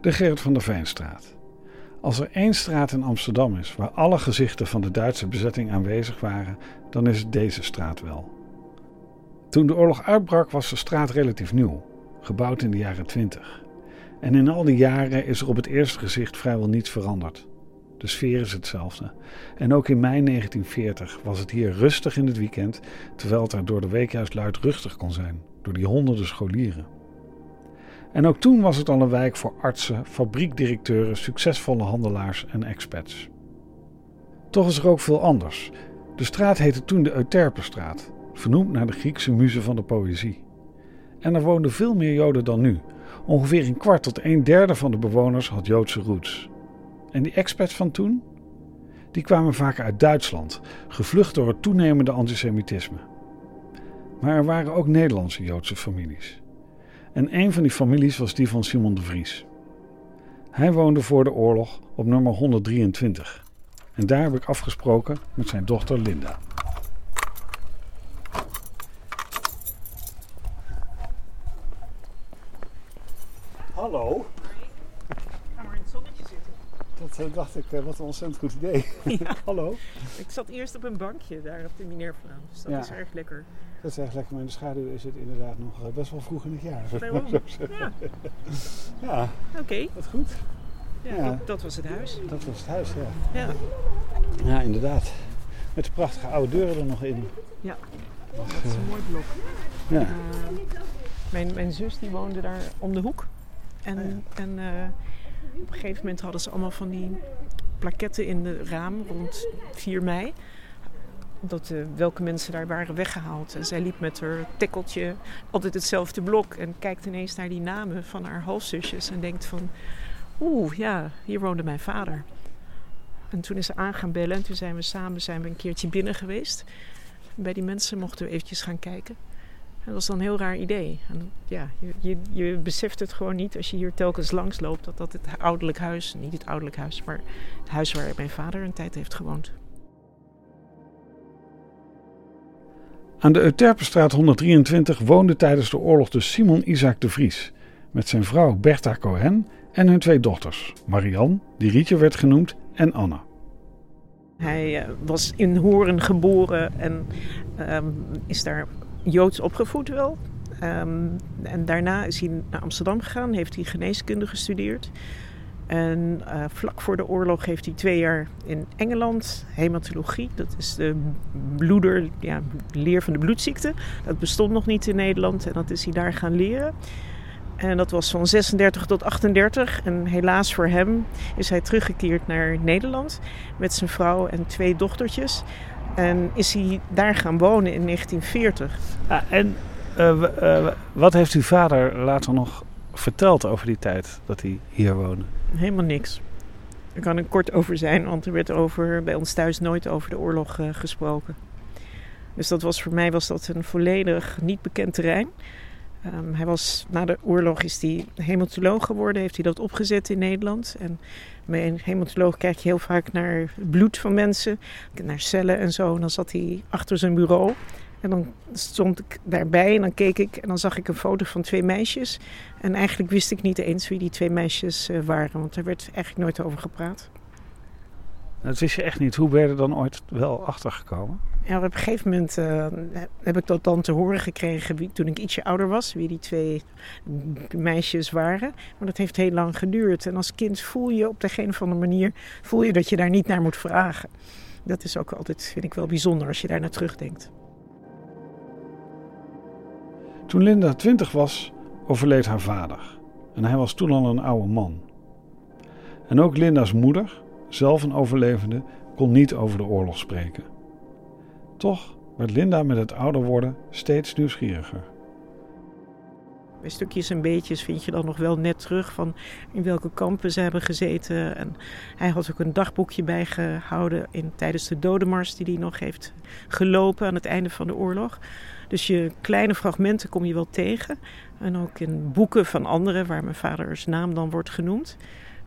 De Gerrit van der Veenstraat. Als er één straat in Amsterdam is waar alle gezichten van de Duitse bezetting aanwezig waren, dan is het deze straat wel. Toen de oorlog uitbrak was de straat relatief nieuw, gebouwd in de jaren 20. En in al die jaren is er op het eerste gezicht vrijwel niets veranderd. De sfeer is hetzelfde. En ook in mei 1940 was het hier rustig in het weekend, terwijl het er door de week juist luidruchtig kon zijn, door die honderden scholieren. En ook toen was het al een wijk voor artsen, fabriekdirecteuren, succesvolle handelaars en expats. Toch is er ook veel anders. De straat heette toen de Euterpenstraat, vernoemd naar de Griekse muze van de poëzie. En er woonden veel meer Joden dan nu. Ongeveer een kwart tot een derde van de bewoners had Joodse roots. En die expats van toen? Die kwamen vaak uit Duitsland, gevlucht door het toenemende antisemitisme. Maar er waren ook Nederlandse Joodse families. En een van die families was die van Simon de Vries. Hij woonde voor de oorlog op nummer 123. En daar heb ik afgesproken met zijn dochter Linda. Hallo. Ga maar in het zonnetje zitten. Dat eh, dacht ik, eh, wat een ontzettend goed idee. Hallo. Ik zat eerst op een bankje daar op de Minerva. Dus dat Ja. is erg lekker. Dat is echt lekker, maar in de schaduw is het inderdaad nog eh, best wel vroeg in het jaar. Daarom. Ja, Ja, oké. wat goed. Ja. Dat, dat was het huis. Dat was het huis, ja. Ja. Ja, inderdaad. Met de prachtige oude deuren er nog in. ja, dat is een mooi blok. Ja. Mijn, mijn zus die woonde daar om de hoek. En, Oh en op een gegeven moment hadden ze allemaal van die plaketten in de raam rond 4 mei. Dat eh, welke mensen daar waren weggehaald. En zij liep met haar tikkeltje altijd hetzelfde blok. En kijkt ineens naar die namen van haar halfzusjes. En denkt van, oeh ja, hier woonde mijn vader. En toen is ze aan gaan bellen. En toen zijn we samen zijn we een keertje binnen geweest. Bij die mensen mochten we eventjes gaan kijken. Dat was dan een heel raar idee. En ja, je, je, je beseft het gewoon niet als je hier telkens langs loopt. Dat dat het ouderlijk huis, niet het ouderlijk huis, maar het huis waar mijn vader een tijd heeft gewoond. Aan de Euterpenstraat 123 woonde tijdens de oorlog dus Simon Isaac de Vries. Met zijn vrouw Bertha Cohen en hun twee dochters. Marianne, die Rietje werd genoemd, en Anna. Hij eh, was in Horen geboren en ehm, is daar joods opgevoed wel. Ehm, en daarna is hij naar Amsterdam gegaan, heeft hij geneeskunde gestudeerd. En eh, vlak voor de oorlog heeft hij twee jaar in Engeland hematologie. Dat is de bloeder, ja, leer van de bloedziekte. Dat bestond nog niet in Nederland en dat is hij daar gaan leren. En dat was van 36 tot 38. En helaas voor hem is hij teruggekeerd naar Nederland met zijn vrouw en twee dochtertjes. En is hij daar gaan wonen in 1940. Ah, en eh, eh, wat heeft uw vader later nog verteld over die tijd dat hij hier woonde? Helemaal niks. Er kan er kort over zijn, want er werd over, bij ons thuis nooit over de oorlog eh, gesproken. Dus dat was voor mij was dat een volledig niet bekend terrein. Ehm, hij was, na de oorlog is hij hematoloog geworden, heeft hij dat opgezet in Nederland. En bij een hematoloog kijk je heel vaak naar bloed van mensen, naar cellen en zo. En dan zat hij achter zijn bureau. En dan stond ik daarbij en dan keek ik en dan zag ik een foto van twee meisjes. En eigenlijk wist ik niet eens wie die twee meisjes eh, waren, want er werd eigenlijk nooit over gepraat. Dat wist je echt niet. Hoe ben je er dan ooit wel achter gekomen? Ja, op een gegeven moment eh, heb ik dat dan te horen gekregen toen ik ietsje ouder was, wie die twee meisjes waren. Maar dat heeft heel lang geduurd. En als kind voel je op de een of andere manier voel je dat je daar niet naar moet vragen. Dat is ook altijd, vind ik wel bijzonder als je daar naar terugdenkt. Toen Linda twintig was, overleed haar vader. En hij was toen al een oude man. En ook Linda's moeder, zelf een overlevende, kon niet over de oorlog spreken. Toch werd Linda met het ouder worden steeds nieuwsgieriger. Bij stukjes en beetjes vind je dan nog wel net terug van in welke kampen ze hebben gezeten. En hij had ook een dagboekje bijgehouden in, tijdens de dodenmars die hij nog heeft gelopen aan het einde van de oorlog. Dus je kleine fragmenten kom je wel tegen. En ook in boeken van anderen waar mijn vaders naam dan wordt genoemd.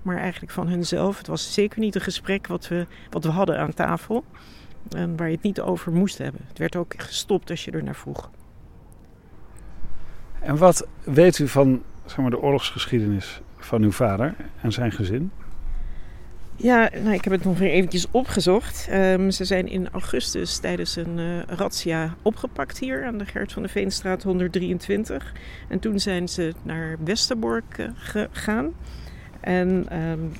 Maar eigenlijk van hunzelf. Het was zeker niet een gesprek wat we, wat we hadden aan tafel. En waar je het niet over moest hebben. Het werd ook gestopt als je er naar vroeg. En wat weet u van zeg maar, de oorlogsgeschiedenis van uw vader en zijn gezin? Ja, nou, ik heb het nog weer eventjes opgezocht. Um, ze zijn in augustus tijdens een uh, razzia opgepakt hier aan de Gert van de Veenstraat 123. En toen zijn ze naar Westerbork uh, gegaan. En um,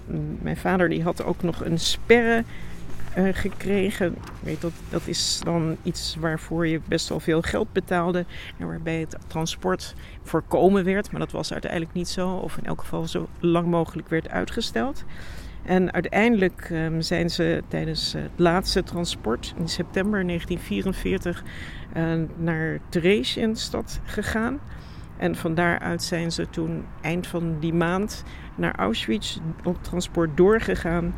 mijn vader die had ook nog een sperre uh, gekregen. Weet, dat, dat is dan iets waarvoor je best wel veel geld betaalde. En waarbij het transport voorkomen werd. Maar dat was uiteindelijk niet zo. Of in elk geval zo lang mogelijk werd uitgesteld. En uiteindelijk um, zijn ze tijdens het laatste transport in september 1944 uh, naar Theresienstadt gegaan. En van daaruit zijn ze toen eind van die maand naar Auschwitz op transport doorgegaan.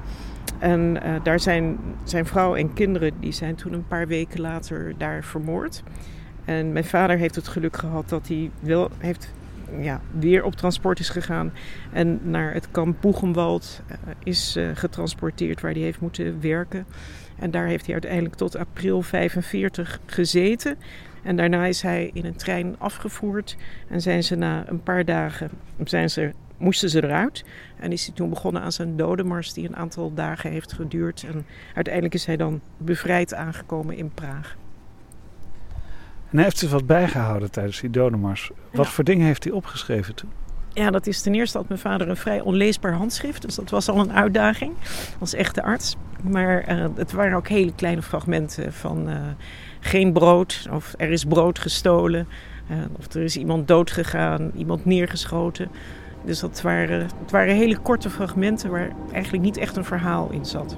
En uh, daar zijn zijn vrouw en kinderen, die zijn toen een paar weken later daar vermoord. En mijn vader heeft het geluk gehad dat hij wel heeft ja, weer op transport is gegaan en naar het kamp Boegenwald uh, is uh, getransporteerd waar hij heeft moeten werken. En daar heeft hij uiteindelijk tot april 45 gezeten. En daarna is hij in een trein afgevoerd en zijn ze na een paar dagen zijn ze, moesten ze eruit. En is hij toen begonnen aan zijn dodenmars die een aantal dagen heeft geduurd. En uiteindelijk is hij dan bevrijd aangekomen in Praag. En hij heeft zich wat bijgehouden tijdens die dodenmars. Wat ja. voor dingen heeft hij opgeschreven toen? Ja, dat is ten eerste had mijn vader een vrij onleesbaar handschrift. Dus dat was al een uitdaging als echte arts. Maar uh, het waren ook hele kleine fragmenten van uh, geen brood of er is brood gestolen. Uh, of er is iemand doodgegaan, iemand neergeschoten. Dus dat waren, het waren hele korte fragmenten waar eigenlijk niet echt een verhaal in zat.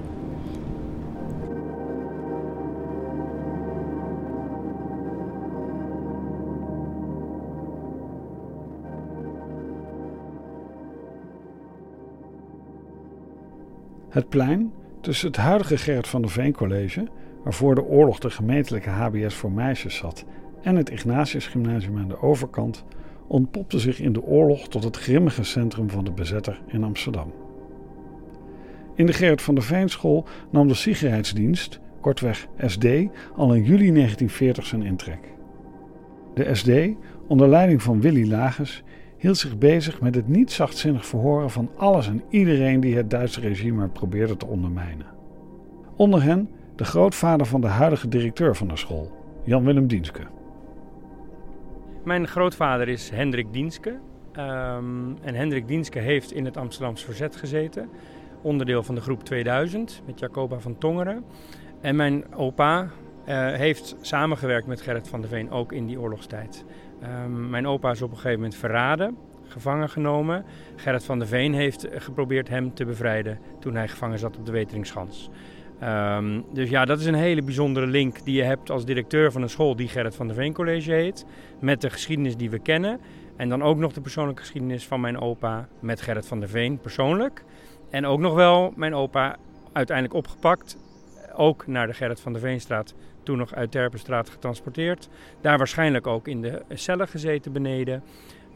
Het plein tussen het huidige Gerrit van der Veen College, waar voor de oorlog de gemeentelijke HBS voor meisjes zat, en het Ignatius Gymnasium aan de overkant, ontpopte zich in de oorlog tot het grimmige centrum van de bezetter in Amsterdam. In de Gerrit van der Veenschool nam de Sicherheidsdienst, kortweg SD, al in juli 1940 zijn intrek. De SD, onder leiding van Willy Lages, hield zich bezig met het niet zachtzinnig verhoren van alles en iedereen die het Duitse regime probeerde te ondermijnen. Onder hen de grootvader van de huidige directeur van de school, Jan-Willem Dienske. Mijn grootvader is Hendrik Dienske. Um, en Hendrik Dienske heeft in het Amsterdamse Verzet gezeten. Onderdeel van de groep 2000 met Jacoba van Tongeren. En mijn opa uh, heeft samengewerkt met Gerrit van der Veen ook in die oorlogstijd. Um, mijn opa is op een gegeven moment verraden, gevangen genomen. Gerrit van der Veen heeft geprobeerd hem te bevrijden toen hij gevangen zat op de Weteringschans. Um, dus ja, dat is een hele bijzondere link die je hebt als directeur van een school die Gerrit van der Veen College heet. Met de geschiedenis die we kennen. En dan ook nog de persoonlijke geschiedenis van mijn opa met Gerrit van der Veen persoonlijk. En ook nog wel mijn opa uiteindelijk opgepakt. Ook naar de Gerrit van der Veenstraat, toen nog uit Terpenstraat getransporteerd. Daar waarschijnlijk ook in de cellen gezeten beneden.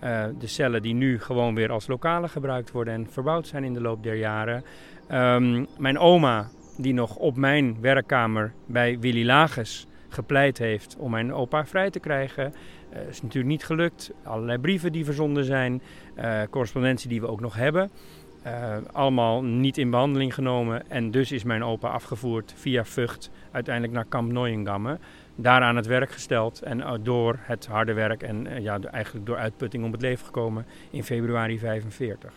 Uh, de cellen die nu gewoon weer als lokalen gebruikt worden en verbouwd zijn in de loop der jaren. Um, mijn oma die nog op mijn werkkamer bij Willy Lages gepleit heeft om mijn opa vrij te krijgen. Uh, is natuurlijk niet gelukt. Allerlei brieven die verzonden zijn, uh, correspondentie die we ook nog hebben. Uh, allemaal niet in behandeling genomen. En dus is mijn opa afgevoerd via Vught uiteindelijk naar Kamp Neuengamme. Daar aan het werk gesteld en door het harde werk en ja, eigenlijk door uitputting om het leven gekomen in februari 45.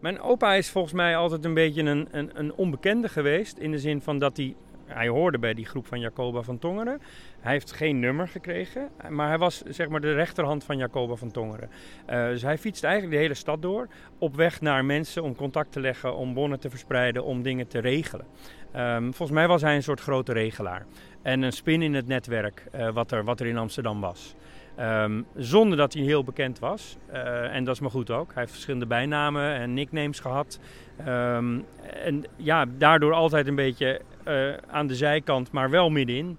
Mijn opa is volgens mij altijd een beetje een, een, een, onbekende geweest. In de zin van dat hij. Hij hoorde bij die groep van Jacoba van Tongeren. Hij heeft geen nummer gekregen. Maar hij was zeg maar de rechterhand van Jacoba van Tongeren. Uh, dus hij fietst eigenlijk de hele stad door. Op weg naar mensen om contact te leggen. Om bonnen te verspreiden. Om dingen te regelen. Um, volgens mij was hij een soort grote regelaar. En een spin in het netwerk uh, wat, er, wat er in Amsterdam was. Um, zonder dat hij heel bekend was. Uh, en dat is maar goed ook. Hij heeft verschillende bijnamen en nicknames gehad. Um, en ja, daardoor altijd een beetje uh, aan de zijkant, maar wel middenin.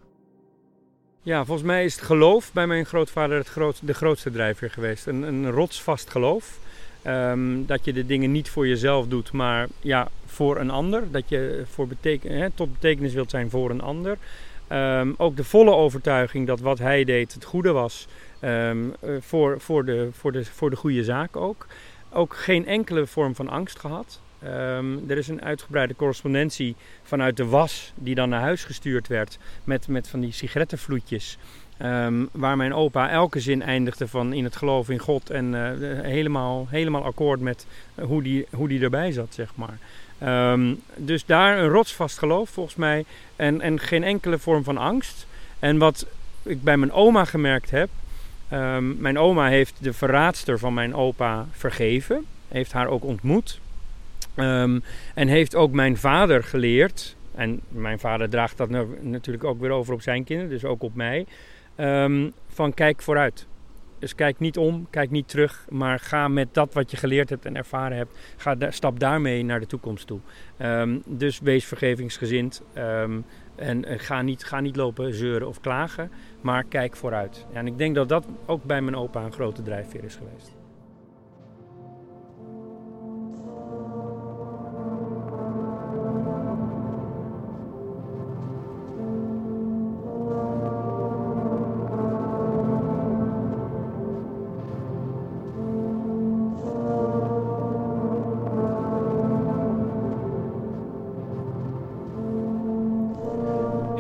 Ja, volgens mij is het geloof bij mijn grootvader het groot, de grootste drijfveer geweest. Een, een rotsvast geloof. Um, dat je de dingen niet voor jezelf doet, maar ja, voor een ander. Dat je voor beteken, tot betekenis wilt zijn voor een ander. Ook de volle overtuiging dat wat hij deed het goede was. Um, voor, voor, de, voor, de, voor de goede zaak ook. ook geen enkele vorm van angst gehad. Ehm, er is een uitgebreide correspondentie vanuit de was die dan naar huis gestuurd werd met, met van die sigarettenvloedjes. Ehm, waar mijn opa elke zin eindigde van in het geloof in God en uh, helemaal, helemaal akkoord met hoe, die, hoe die erbij zat, zeg maar. Ehm, dus daar een rotsvast geloof volgens mij en, en geen enkele vorm van angst. En wat ik bij mijn oma gemerkt heb, um, mijn oma heeft de verraadster van mijn opa vergeven, heeft haar ook ontmoet. Um, en heeft ook mijn vader geleerd, en mijn vader draagt dat natuurlijk ook weer over op zijn kinderen, dus ook op mij, um, van kijk vooruit. Dus kijk niet om, kijk niet terug, maar ga met dat wat je geleerd hebt en ervaren hebt, ga stap daarmee naar de toekomst toe. Dus wees vergevingsgezind en uh, ga, niet, ga niet lopen zeuren of klagen, maar kijk vooruit. En ik denk dat dat ook bij mijn opa een grote drijfveer is geweest.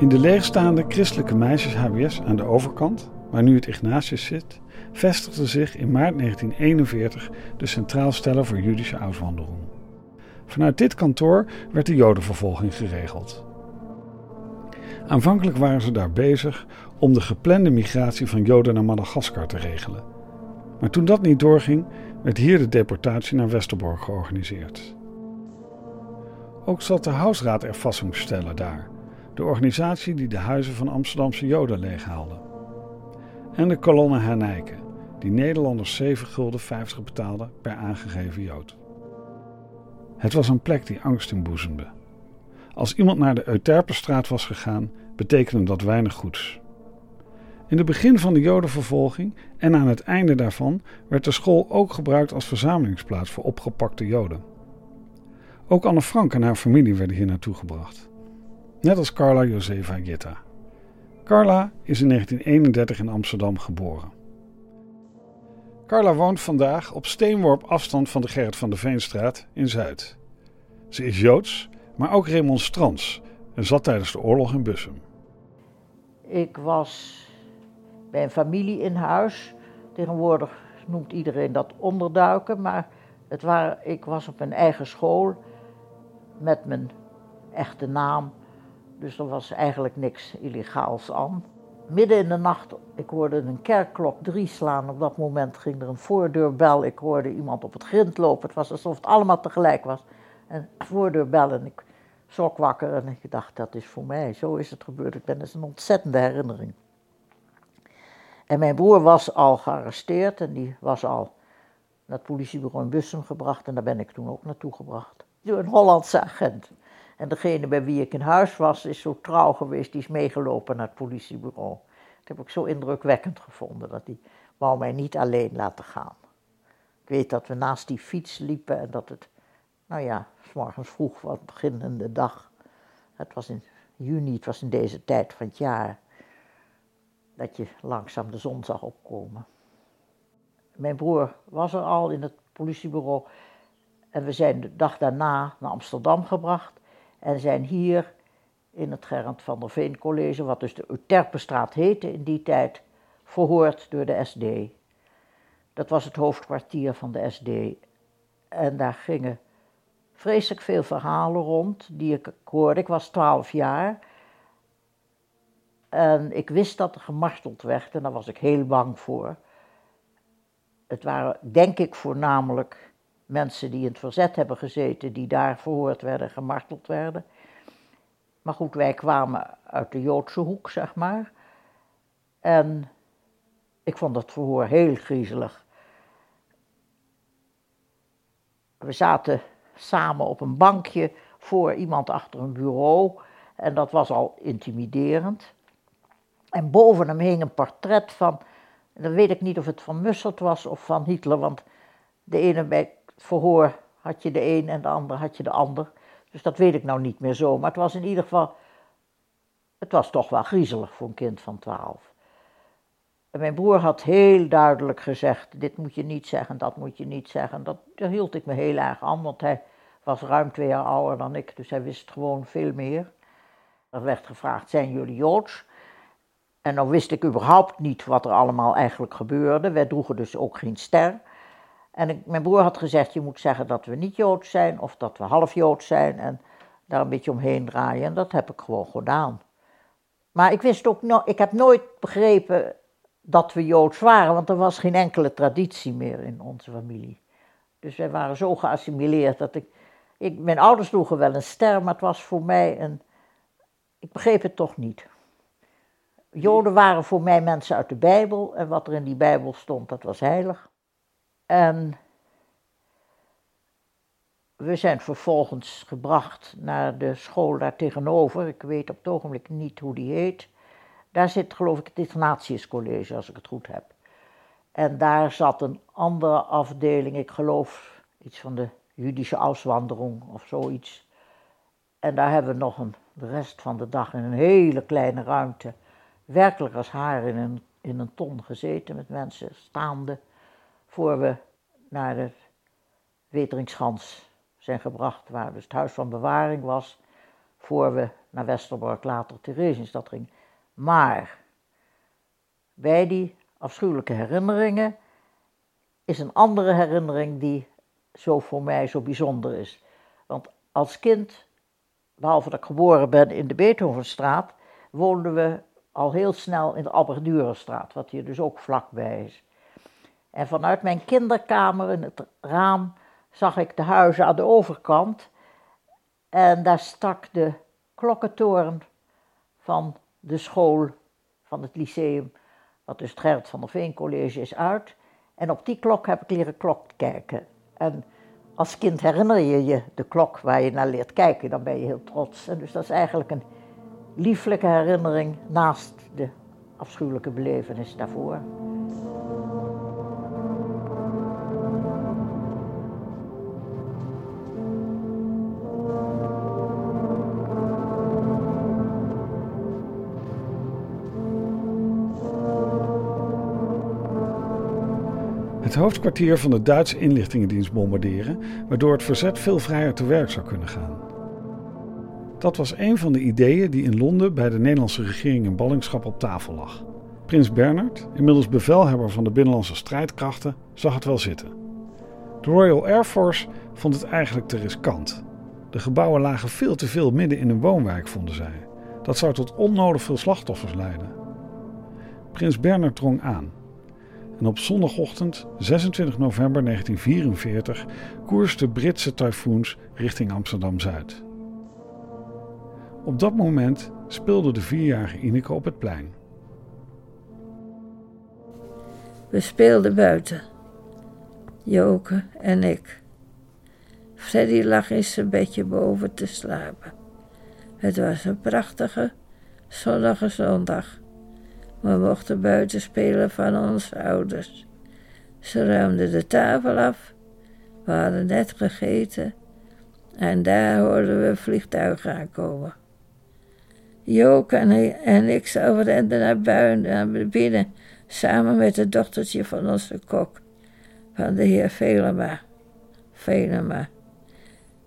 In de leegstaande christelijke meisjes HBS aan de overkant, waar nu het Ignatius zit, vestigde zich in maart 1941 de Centraal Steller voor Judische Uitwandeling. Vanuit dit kantoor werd de Jodenvervolging geregeld. Aanvankelijk waren ze daar bezig om de geplande migratie van Joden naar Madagaskar te regelen. Maar toen dat niet doorging, werd hier de deportatie naar Westerbork georganiseerd. Ook zat de Huisraad Erfassungsstelle daar de organisatie die de huizen van Amsterdamse Joden leeghaalde. En de kolonne Hernijken, die Nederlanders 7 gulden 50 betaalden per aangegeven Jood. Het was een plek die angst inboezemde. Als iemand naar de Euterpenstraat was gegaan, betekende dat weinig goeds. In het begin van de Jodenvervolging en aan het einde daarvan werd de school ook gebruikt als verzamelingsplaats voor opgepakte Joden. Ook Anne Frank en haar familie werden hier naartoe gebracht net als Carla Josefa Gitta. Carla is in 1931 in Amsterdam geboren. Carla woont vandaag op steenworp afstand van de Gerrit van de Veenstraat in Zuid. Ze is Joods, maar ook remonstrants en zat tijdens de oorlog in Bussum. Ik was bij een familie in huis. Tegenwoordig noemt iedereen dat onderduiken, maar het waren, ik was op mijn eigen school met mijn echte naam dus er was eigenlijk niks illegaals aan. Midden in de nacht, ik hoorde een kerkklok drie slaan. Op dat moment ging er een voordeurbel. Ik hoorde iemand op het grind lopen. Het was alsof het allemaal tegelijk was. En voordeurbel en ik schrok wakker en ik dacht, dat is voor mij. Zo is het gebeurd. Ik ben, is een ontzettende herinnering. En mijn broer was al gearresteerd en die was al naar het politiebureau in Bussum gebracht. En daar ben ik toen ook naartoe gebracht. Een Hollandse agent. En degene bij wie ik in huis was, is zo trouw geweest, die is meegelopen naar het politiebureau. Dat heb ik zo indrukwekkend gevonden, dat die wou mij niet alleen laten gaan. Ik weet dat we naast die fiets liepen en dat het, nou ja, s morgens vroeg was, beginnende dag. Het was in juni, het was in deze tijd van het jaar, dat je langzaam de zon zag opkomen. Mijn broer was er al in het politiebureau en we zijn de dag daarna naar Amsterdam gebracht. En zijn hier in het Gerrit van der Veen College, wat dus de Euterpenstraat heette in die tijd, verhoord door de SD. Dat was het hoofdkwartier van de SD. En daar gingen vreselijk veel verhalen rond die ik hoorde. Ik was twaalf jaar. En ik wist dat er gemarteld werd en daar was ik heel bang voor. Het waren, denk ik, voornamelijk mensen die in het verzet hebben gezeten, die daar verhoord werden, gemarteld werden. Maar goed, wij kwamen uit de Joodse hoek, zeg maar. En ik vond dat verhoor heel griezelig. We zaten samen op een bankje voor iemand achter een bureau. En dat was al intimiderend. En boven hem hing een portret van, dan weet ik niet of het van Mussert was of van Hitler, want de ene bij verhoor had je de een en de ander had je de ander. Dus dat weet ik nou niet meer zo. Maar het was in ieder geval, het was toch wel griezelig voor een kind van twaalf. En mijn broer had heel duidelijk gezegd: dit moet je niet zeggen, dat moet je niet zeggen. Dat, daar hield ik me heel erg aan, want hij was ruim twee jaar ouder dan ik, dus hij wist gewoon veel meer. Er werd gevraagd: zijn jullie joods? En dan wist ik überhaupt niet wat er allemaal eigenlijk gebeurde. Wij droegen dus ook geen ster. En mijn broer had gezegd: je moet zeggen dat we niet joods zijn of dat we half joods zijn en daar een beetje omheen draaien. En dat heb ik gewoon gedaan. Maar ik wist ook, no ik heb nooit begrepen dat we Joods waren, want er was geen enkele traditie meer in onze familie. Dus wij waren zo geassimileerd dat ik, ik mijn ouders droegen wel een ster, maar het was voor mij een, ik begreep het toch niet. Joden waren voor mij mensen uit de Bijbel en wat er in die Bijbel stond, dat was heilig. En we zijn vervolgens gebracht naar de school daar tegenover. Ik weet op het ogenblik niet hoe die heet. Daar zit geloof ik het Ignatius College, als ik het goed heb. En daar zat een andere afdeling, ik geloof iets van de Judische Auswanderung of zoiets. En daar hebben we nog een, de rest van de dag in een hele kleine ruimte, werkelijk als haar in een, in een ton gezeten met mensen staande, voor we naar de Weteringschans zijn gebracht, waar dus het huis van bewaring was, voor we naar Westerbork, later Theresienstad gingen. Maar bij die afschuwelijke herinneringen is een andere herinnering die zo voor mij zo bijzonder is. Want als kind, behalve dat ik geboren ben in de Beethovenstraat, woonden we al heel snel in de Alberdurenstraat, wat hier dus ook vlakbij is. En vanuit mijn kinderkamer in het raam zag ik de huizen aan de overkant. En daar stak de klokkentoren van de school, van het lyceum, wat dus het Gerrit van der Veen College is, uit. En op die klok heb ik leren klok kijken. En als kind herinner je je de klok waar je naar leert kijken, dan ben je heel trots. En dus dat is eigenlijk een lieflijke herinnering naast de afschuwelijke belevenis daarvoor. Het hoofdkwartier van de Duitse inlichtingendienst bombarderen, waardoor het verzet veel vrijer te werk zou kunnen gaan. Dat was een van de ideeën die in Londen bij de Nederlandse regering in ballingschap op tafel lag. Prins Bernard, inmiddels bevelhebber van de binnenlandse strijdkrachten, zag het wel zitten. De Royal Air Force vond het eigenlijk te riskant. De gebouwen lagen veel te veel midden in een woonwijk, vonden zij. Dat zou tot onnodig veel slachtoffers leiden. Prins Bernard drong aan en op zondagochtend 26 november 1944 koersten Britse tyfoons richting Amsterdam-Zuid. Op dat moment speelde de vierjarige Ineke op het plein. We speelden buiten, Joke en ik. Freddy lag in zijn bedje boven te slapen. Het was een prachtige, zonnige zondag. We mochten buiten spelen van onze ouders. Ze ruimden de tafel af. We hadden net gegeten. En daar hoorden we vliegtuigen aankomen. Joke en ik zelf renden naar buiten, naar binnen, samen met het dochtertje van onze kok, van de heer Velema. Velema.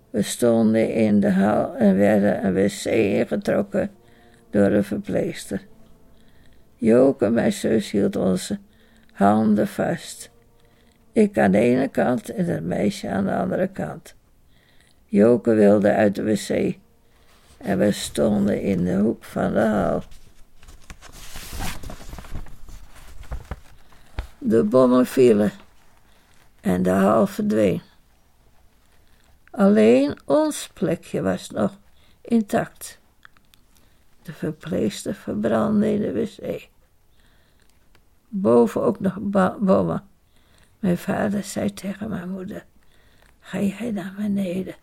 We stonden in de hal en werden een wc ingetrokken door de verpleegster. Joke, mijn zus, hield onze handen vast. Ik aan de ene kant en het meisje aan de andere kant. Joke wilde uit de wc en we stonden in de hoek van de hal. De bommen vielen en de hal verdween. Alleen ons plekje was nog intact. De verpleegster verbrandde in de wc. Boven ook nog bommen. Mijn vader zei tegen mijn moeder: Ga jij naar beneden?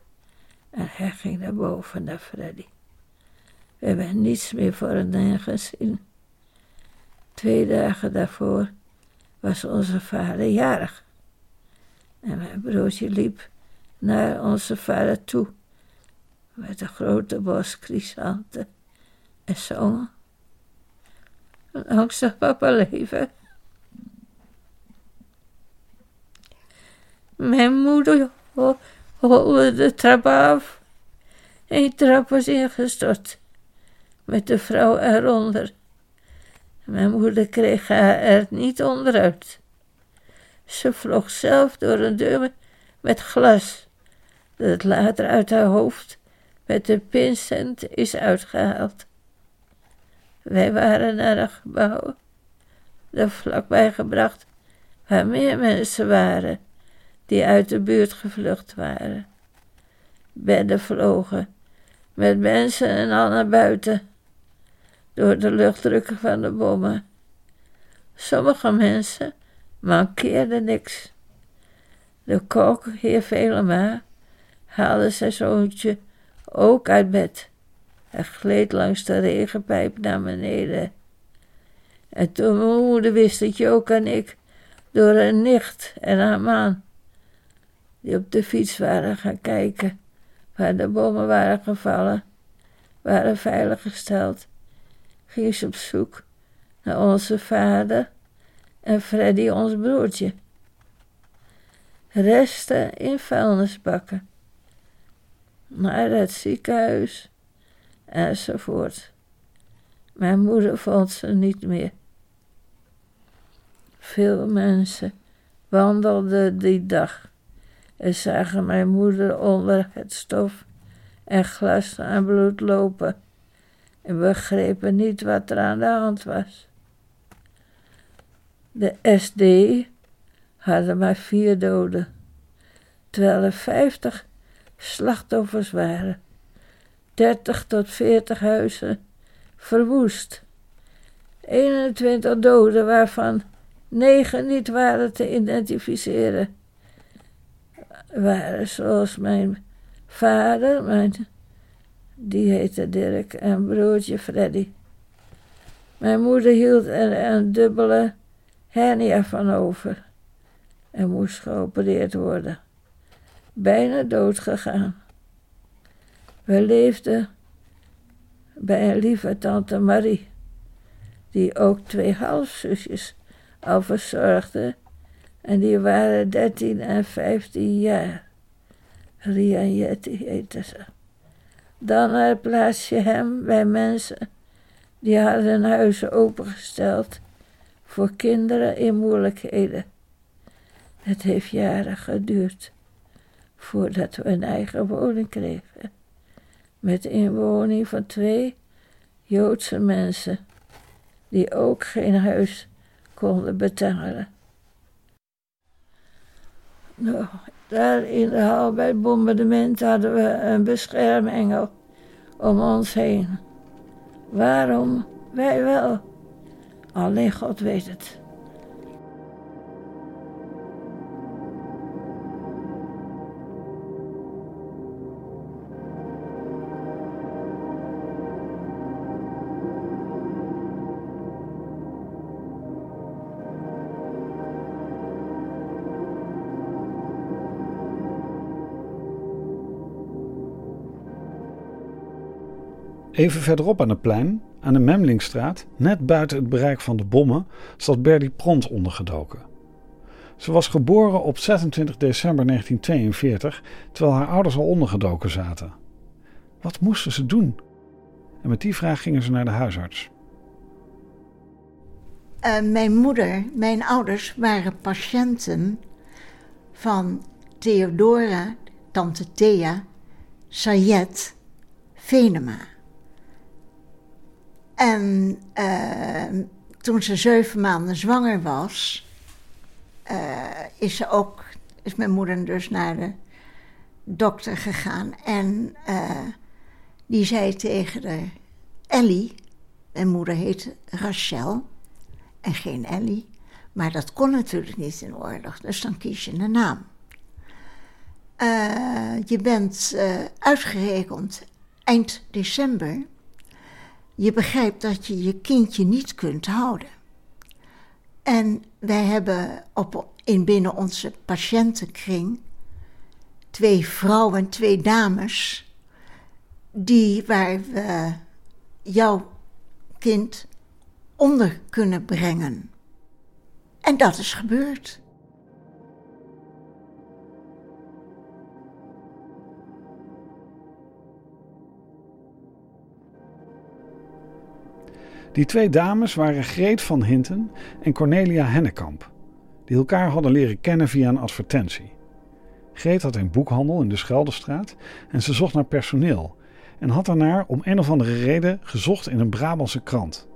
En hij ging naar boven naar Freddy. We hebben niets meer voor een gezien. Twee dagen daarvoor was onze vader jarig. En mijn broertje liep naar onze vader toe met een grote bos chrysanten en zongen. Langzaam papa leven. Mijn moeder holde de trap af. Een trap was ingestort, met de vrouw eronder. Mijn moeder kreeg haar er niet onderuit. Ze vloog zelf door een deur met glas, dat later uit haar hoofd met de pincent is uitgehaald. Wij waren naar een gebouw, er vlakbij gebracht, waar meer mensen waren die uit de buurt gevlucht waren. Bedden vlogen, met mensen en al naar buiten, door de luchtdrukken van de bommen. Sommige mensen mankeerden niks. De kok, heer Velema, haalde zijn zoontje ook uit bed. Hij gleed langs de regenpijp naar beneden. En toen mijn moeder wist dat ook en ik door een nicht en haar man, die op de fiets waren gaan kijken waar de bommen waren gevallen, waren veiliggesteld, ging ze op zoek naar onze vader en Freddy, ons broertje. Resten in vuilnisbakken naar het ziekenhuis enzovoort. Mijn moeder vond ze niet meer. Veel mensen wandelden die dag en zagen mijn moeder onder het stof en glas aan bloed lopen en begrepen niet wat er aan de hand was. De SD hadden maar vier doden, terwijl er vijftig slachtoffers waren. 30 tot 40 huizen verwoest. 21 doden, waarvan 9 niet waren te identificeren. Waren zoals mijn vader, mijn, die heette Dirk, en broertje Freddy. Mijn moeder hield er een dubbele hernia van over en moest geopereerd worden bijna dood gegaan. We leefden bij een lieve tante Marie, die ook twee halfzusjes al verzorgde, en die waren dertien en vijftien jaar. Ria en Jetty heette ze. Dan plaats je hem bij mensen die hadden huizen opengesteld voor kinderen in moeilijkheden. Het heeft jaren geduurd voordat we een eigen woning kregen. Met inwoning van twee Joodse mensen, die ook geen huis konden betalen. Daar in de hal bij het bombardement hadden we een beschermengel om ons heen. Waarom? Wij wel. Alleen God weet het. Even verderop aan het plein, aan de Memlingstraat, net buiten het bereik van de bommen, zat Berdy Pront ondergedoken. Ze was geboren op 26 december 1942, terwijl haar ouders al ondergedoken zaten. Wat moesten ze doen? En met die vraag gingen ze naar de huisarts. Uh, mijn moeder, mijn ouders waren patiënten van Theodora, tante Thea, Sayet, Venema. En uh, toen ze zeven maanden zwanger was, uh, is, ze ook, is mijn moeder dus naar de dokter gegaan. En uh, die zei tegen de Ellie, mijn moeder heette Rachel en geen Ellie. Maar dat kon natuurlijk niet in oorlog, dus dan kies je een naam. je bent uitgerekend eind december je begrijpt dat je je kindje niet kunt houden. En wij hebben op, in binnen onze patiëntenkring twee vrouwen en twee dames die waar we jouw kind onder kunnen brengen. En dat is gebeurd. Die twee dames waren Greet van Hinten en Cornelia Hennekamp, die elkaar hadden leren kennen via een advertentie. Greet had een boekhandel in de Scheldestraat en ze zocht naar personeel en had daarnaar om een of andere reden gezocht in een Brabantse krant.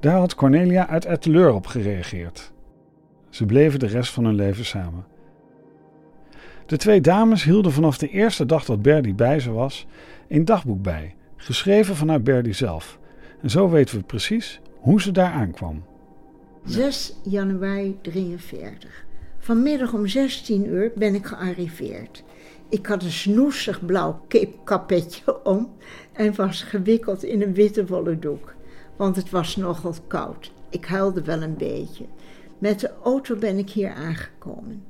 Daar had Cornelia uit Etteleur op gereageerd. Ze bleven de rest van hun leven samen. De twee dames hielden vanaf de eerste dag dat Berdy bij ze was een dagboek bij, geschreven vanuit Berdy zelf. En zo weten we precies hoe ze daar aankwam. 6 januari 43. Vanmiddag om 16 uur ben ik gearriveerd. Ik had een snoesig blauw kapetje om en was gewikkeld in een witte wollen doek, want het was nogal koud. Ik huilde wel een beetje. Met de auto ben ik hier aangekomen.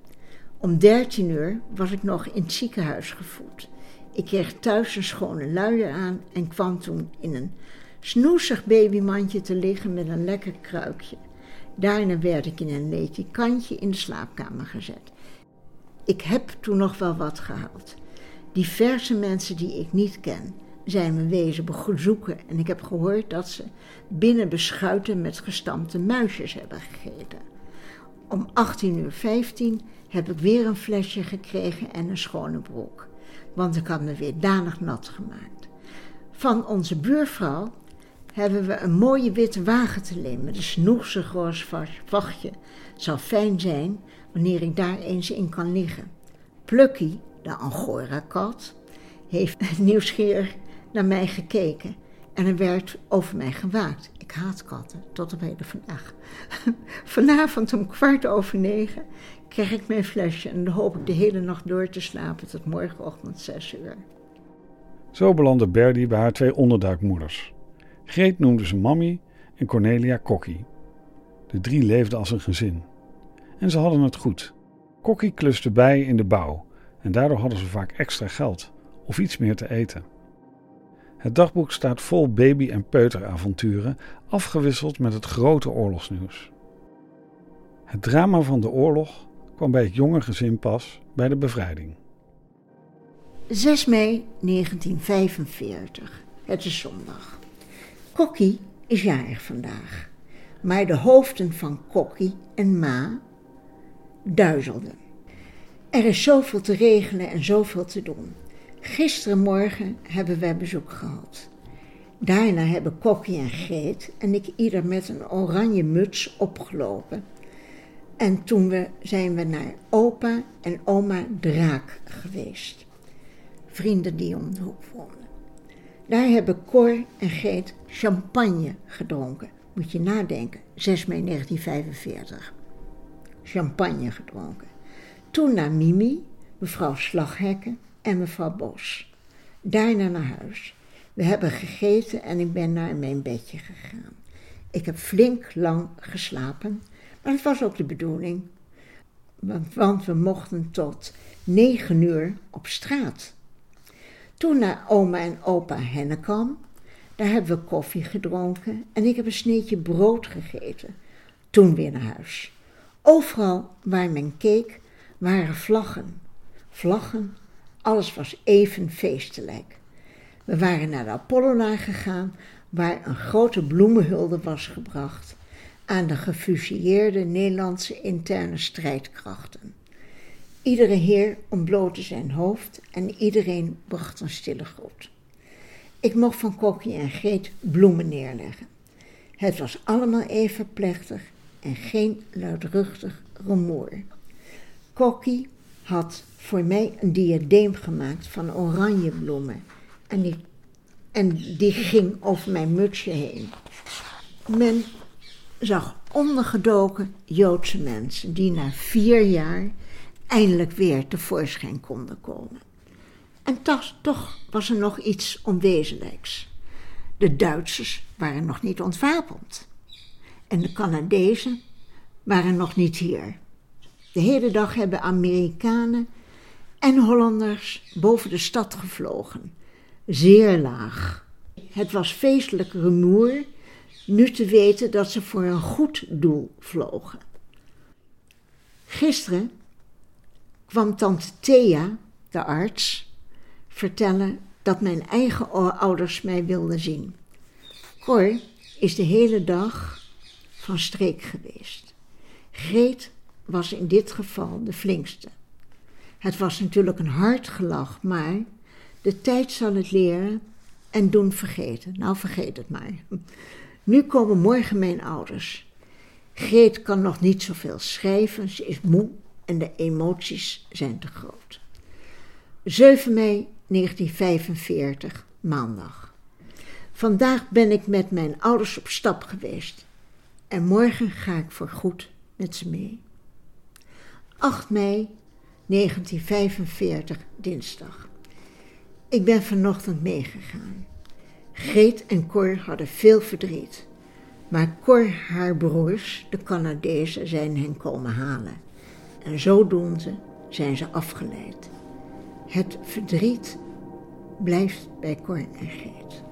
Om 13 uur was ik nog in het ziekenhuis gevoed. Ik kreeg thuis een schone luier aan en kwam toen in een snoesig babymandje te liggen met een lekker kruikje. Daarna werd ik in een ledikantje in de slaapkamer gezet. Ik heb toen nog wel wat gehaald. Diverse mensen die ik niet ken zijn me wezen bezoeken en ik heb gehoord dat ze binnen beschuiten met gestampte muisjes hebben gegeten. Om 18.15 uur heb ik weer een flesje gekregen en een schone broek, want ik had me weer danig nat gemaakt. Van onze buurvrouw hebben we een mooie witte wagen te leen met een snoezig roze vachtje. Het zal fijn zijn wanneer ik daar eens in kan liggen. Plucky, de Angora-kat, heeft nieuwsgierig naar mij gekeken en er werd over mij gewaakt. Ik haat katten, tot op heden vandaag. Vanavond om kwart over negen krijg ik mijn flesje en dan hoop ik de hele nacht door te slapen tot morgenochtend zes uur. Zo belandde Berdy bij haar twee onderduikmoeders. Greet noemde ze Mammy en Cornelia Kokkie. De drie leefden als een gezin. En ze hadden het goed. Kokkie kluste bij in de bouw en daardoor hadden ze vaak extra geld of iets meer te eten. Het dagboek staat vol baby- en peuteravonturen, afgewisseld met het grote oorlogsnieuws. Het drama van de oorlog kwam bij het jonge gezin pas bij de bevrijding. 6 mei 1945. Het is zondag. Kokkie is jarig vandaag. Maar de hoofden van Kokkie en Ma duizelden. Er is zoveel te regelen en zoveel te doen. Gisterenmorgen hebben wij bezoek gehad. Daarna hebben Kokkie en Greet en ik ieder met een oranje muts opgelopen. En toen we, zijn we naar opa en oma Draak geweest. Vrienden die om de hoek woonden. Daar hebben Cor en Greet champagne gedronken. Moet je nadenken, 6 mei 1945. Champagne gedronken. Toen naar Mimi, mevrouw Slaghekken en mevrouw Bos. Daarna naar huis. We hebben gegeten en ik ben naar mijn bedje gegaan. Ik heb flink lang geslapen, maar het was ook de bedoeling. Want, we mochten tot negen uur op straat. Toen naar oma en opa Hennekam. Daar hebben we koffie gedronken en ik heb een sneetje brood gegeten. Toen weer naar huis. Overal waar men keek waren vlaggen. Vlaggen, alles was even feestelijk. We waren naar de Apollonaar gegaan, waar een grote bloemenhulde was gebracht aan de gefusilleerde Nederlandse interne strijdkrachten. Iedere heer ontblootte zijn hoofd en iedereen bracht een stille groet. Ik mocht van Kokkie en Greet bloemen neerleggen. Het was allemaal even plechtig en geen luidruchtig rumoer. Kokkie had voor mij een diadeem gemaakt van oranje bloemen en die, en die ging over mijn mutsje heen. Men zag ondergedoken Joodse mensen die na vier jaar eindelijk weer tevoorschijn konden komen. En toch, toch was er nog iets onwezenlijks. De Duitsers waren nog niet ontwapend. En de Canadezen waren nog niet hier. De hele dag hebben Amerikanen en Hollanders boven de stad gevlogen. Zeer laag. Het was feestelijk rumoer nu te weten dat ze voor een goed doel vlogen. Gisteren kwam tante Thea, de arts, vertellen dat mijn eigen ouders mij wilden zien. Cor is de hele dag van streek geweest. Greet was in dit geval de flinkste. Het was natuurlijk een hard gelach, maar de tijd zal het leren en doen vergeten. Nou, vergeet het maar. Nu komen morgen mijn ouders. Greet kan nog niet zoveel schrijven, ze is moe en de emoties zijn te groot. 7 mei 1945, maandag. Vandaag ben ik met mijn ouders op stap geweest en morgen ga ik voor goed met ze mee. 8 mei 1945, dinsdag. Ik ben vanochtend meegegaan. Greet en Cor hadden veel verdriet. Maar Cor, haar broers, de Canadezen, zijn hen komen halen. En zodoende zijn ze afgeleid. Het verdriet blijft bij Cor en Greet.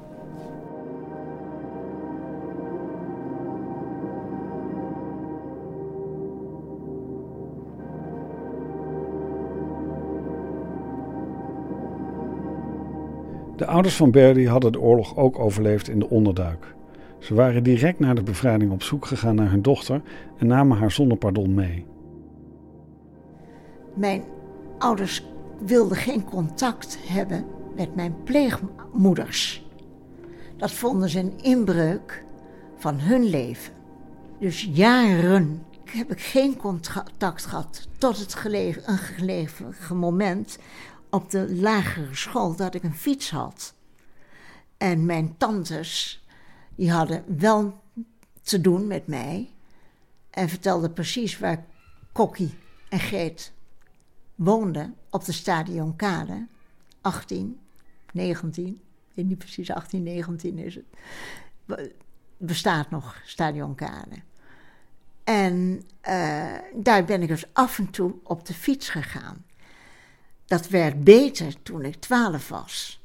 De ouders van Berdy hadden de oorlog ook overleefd in de onderduik. Ze waren direct na de bevrijding op zoek gegaan naar hun dochter en namen haar zonder pardon mee. Mijn ouders wilden geen contact hebben met mijn pleegmoeders. Dat vonden ze een inbreuk van hun leven. Dus jaren heb ik geen contact gehad tot het gelegen, een moment op de lagere school dat ik een fiets had. En mijn tantes, die hadden wel te doen met mij en vertelden precies waar Kokkie en Geet woonden op de Stadionkade. 18, 19, ik weet niet precies, 18, 19 is het. Bestaat nog Stadionkade. En uh, daar ben ik dus af en toe op de fiets gegaan. Dat werd beter toen ik twaalf was.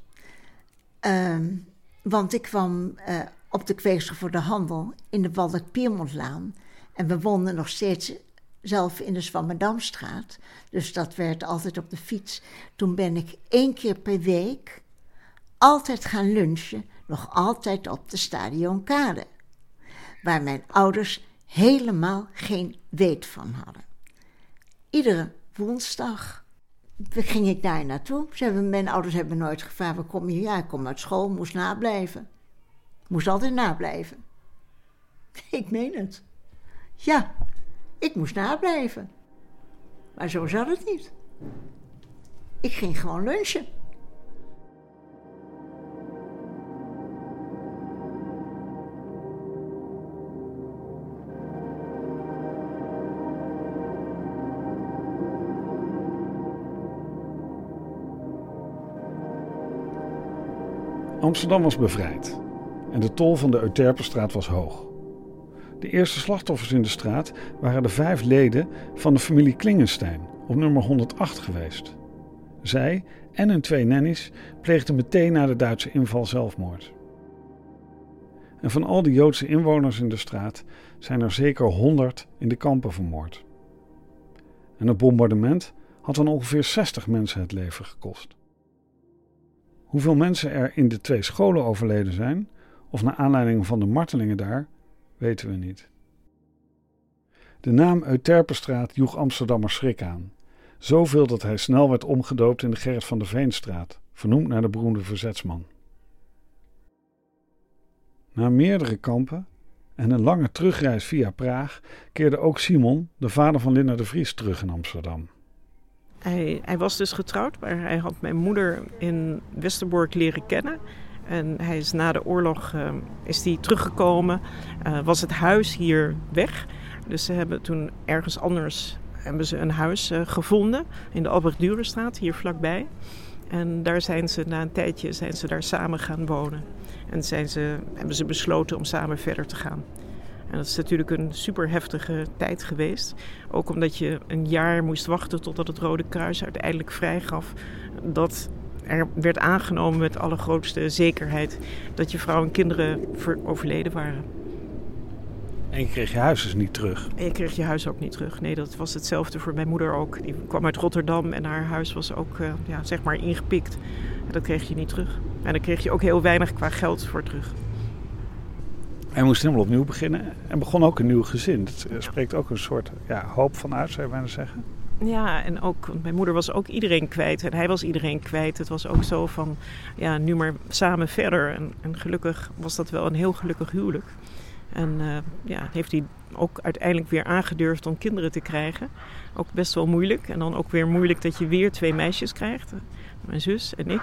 Um, want ik kwam uh, op de kweeksel voor de handel in de Waldeck Piermontlaan. En we woonden nog steeds zelf in de Zwammerdamstraat. Dus dat werd altijd op de fiets. Toen ben ik één keer per week altijd gaan lunchen, nog altijd op de Stadionkade. Waar mijn ouders helemaal geen weet van hadden. Iedere woensdag ging ik daar naartoe. Ze hebben, mijn ouders hebben nooit gevraagd, waar kom je? Ja, ik kom uit school, moest nablijven. Moest altijd nablijven. Ik meen het. Ja, ik moest nablijven. Maar zo zat het niet. Ik ging gewoon lunchen. Amsterdam was bevrijd en de tol van de Euterpenstraat was hoog. De eerste slachtoffers in de straat waren de vijf leden van de familie Klingenstein op nummer 108 geweest. Zij en hun twee nannies pleegden meteen na de Duitse inval zelfmoord. En van al die Joodse inwoners in de straat zijn er zeker 100 in de kampen vermoord. En het bombardement had dan ongeveer 60 mensen het leven gekost. Hoeveel mensen er in de twee scholen overleden zijn, of naar aanleiding van de martelingen daar, weten we niet. De naam Euterpenstraat joeg Amsterdammers schrik aan. Zoveel dat hij snel werd omgedoopt in de Gerrit van de Veenstraat, vernoemd naar de beroemde verzetsman. Na meerdere kampen en een lange terugreis via Praag keerde ook Simon, de vader van Linda de Vries, terug in Amsterdam. Hij, hij, was dus getrouwd, maar hij had mijn moeder in Westerbork leren kennen. En hij is na de oorlog uh, is die teruggekomen. Uh, was het huis hier weg. Dus ze hebben toen ergens anders hebben ze een huis uh, gevonden in de Albrecht Durenstraat, hier vlakbij. En daar zijn ze na een tijdje zijn ze daar samen gaan wonen. En zijn ze, hebben ze besloten om samen verder te gaan. En dat is natuurlijk een super heftige tijd geweest. Ook omdat je een jaar moest wachten totdat het Rode Kruis uiteindelijk vrijgaf dat er werd aangenomen met allergrootste zekerheid dat je vrouw en kinderen overleden waren. En je kreeg je huis dus niet terug? En je kreeg je huis ook niet terug. Nee, dat was hetzelfde voor mijn moeder ook. Die kwam uit Rotterdam en haar huis was ook uh, ja, zeg maar ingepikt. En dat kreeg je niet terug. En daar kreeg je ook heel weinig qua geld voor terug. Hij moest helemaal opnieuw beginnen en begon ook een nieuw gezin. Dat eh, spreekt ook een soort ja, hoop van uit, zou je bijna zeggen. Ja, en ook, want mijn moeder was ook iedereen kwijt en hij was iedereen kwijt. Het was ook zo van, ja, nu maar samen verder. En, en gelukkig was dat wel een heel gelukkig huwelijk. En uh, ja, heeft hij ook uiteindelijk weer aangedurfd om kinderen te krijgen. Ook best wel moeilijk. En dan ook weer moeilijk dat je weer twee meisjes krijgt. Mijn zus en ik.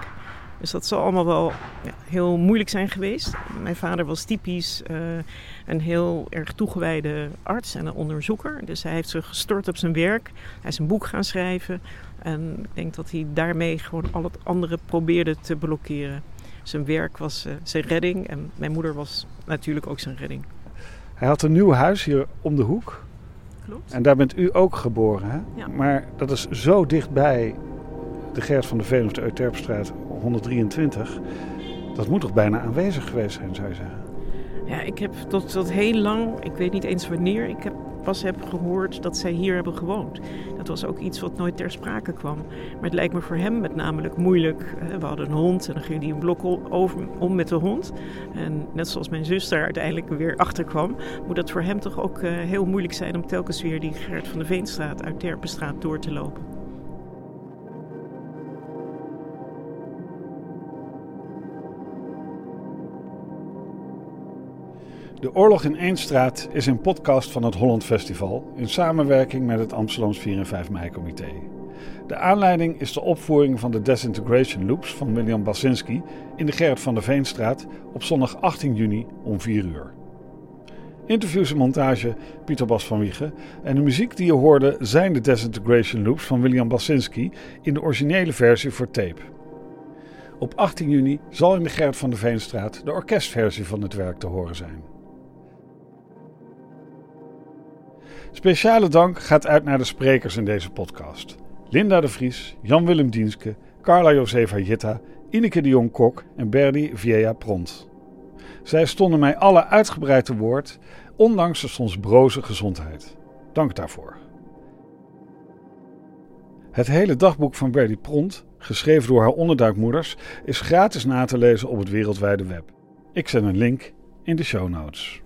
Dus dat zal allemaal wel ja, heel moeilijk zijn geweest. Mijn vader was typisch uh, een heel erg toegewijde arts en een onderzoeker. Dus hij heeft zich gestort op zijn werk. Hij is een boek gaan schrijven. En ik denk dat hij daarmee gewoon al het andere probeerde te blokkeren. Zijn werk was uh, zijn redding en mijn moeder was natuurlijk ook zijn redding. Hij had een nieuw huis hier om de hoek. Klopt. En daar bent u ook geboren, hè? Ja. Maar dat is zo dichtbij de Gert van de Veen of de Euterpstraat 123. Dat moet toch bijna aanwezig geweest zijn, zou je zeggen? Ja, ik heb tot, tot heel lang, ik weet niet eens wanneer, ik heb pas heb gehoord dat zij hier hebben gewoond. Dat was ook iets wat nooit ter sprake kwam. Maar het lijkt me voor hem met namelijk moeilijk. We hadden een hond en dan ging hij een blok om met de hond. En net zoals mijn zus uiteindelijk weer achter kwam, moet dat voor hem toch ook uh, heel moeilijk zijn om telkens weer die Gert van de Veenstraat uit Terpenstraat door te lopen. De Oorlog in Eendstraat is een podcast van het Holland Festival in samenwerking met het Amsterdams 4 en 5 mei comité. De aanleiding is de opvoering van de Desintegration Loops van William Basinski in de Gerrit van der Veenstraat op zondag 18 juni om 4 uur. Interviews en montage Pieter Bas van Wiegen en de muziek die je hoorde zijn de Desintegration Loops van William Basinski in de originele versie voor tape. Op 18 juni zal in de Gerrit van der Veenstraat de orkestversie van het werk te horen zijn. Speciale dank gaat uit naar de sprekers in deze podcast. Linda de Vries, Jan-Willem Dienske, Carla Josefa Jitta, Ineke de Jong-Kok en Berdy Vieja Pront. Zij stonden mij alle uitgebreid te woord, ondanks de soms broze gezondheid. Dank daarvoor. Het hele dagboek van Berdy Pront, geschreven door haar onderduikmoeders, is gratis na te lezen op het wereldwijde web. Ik zet een link in de show notes.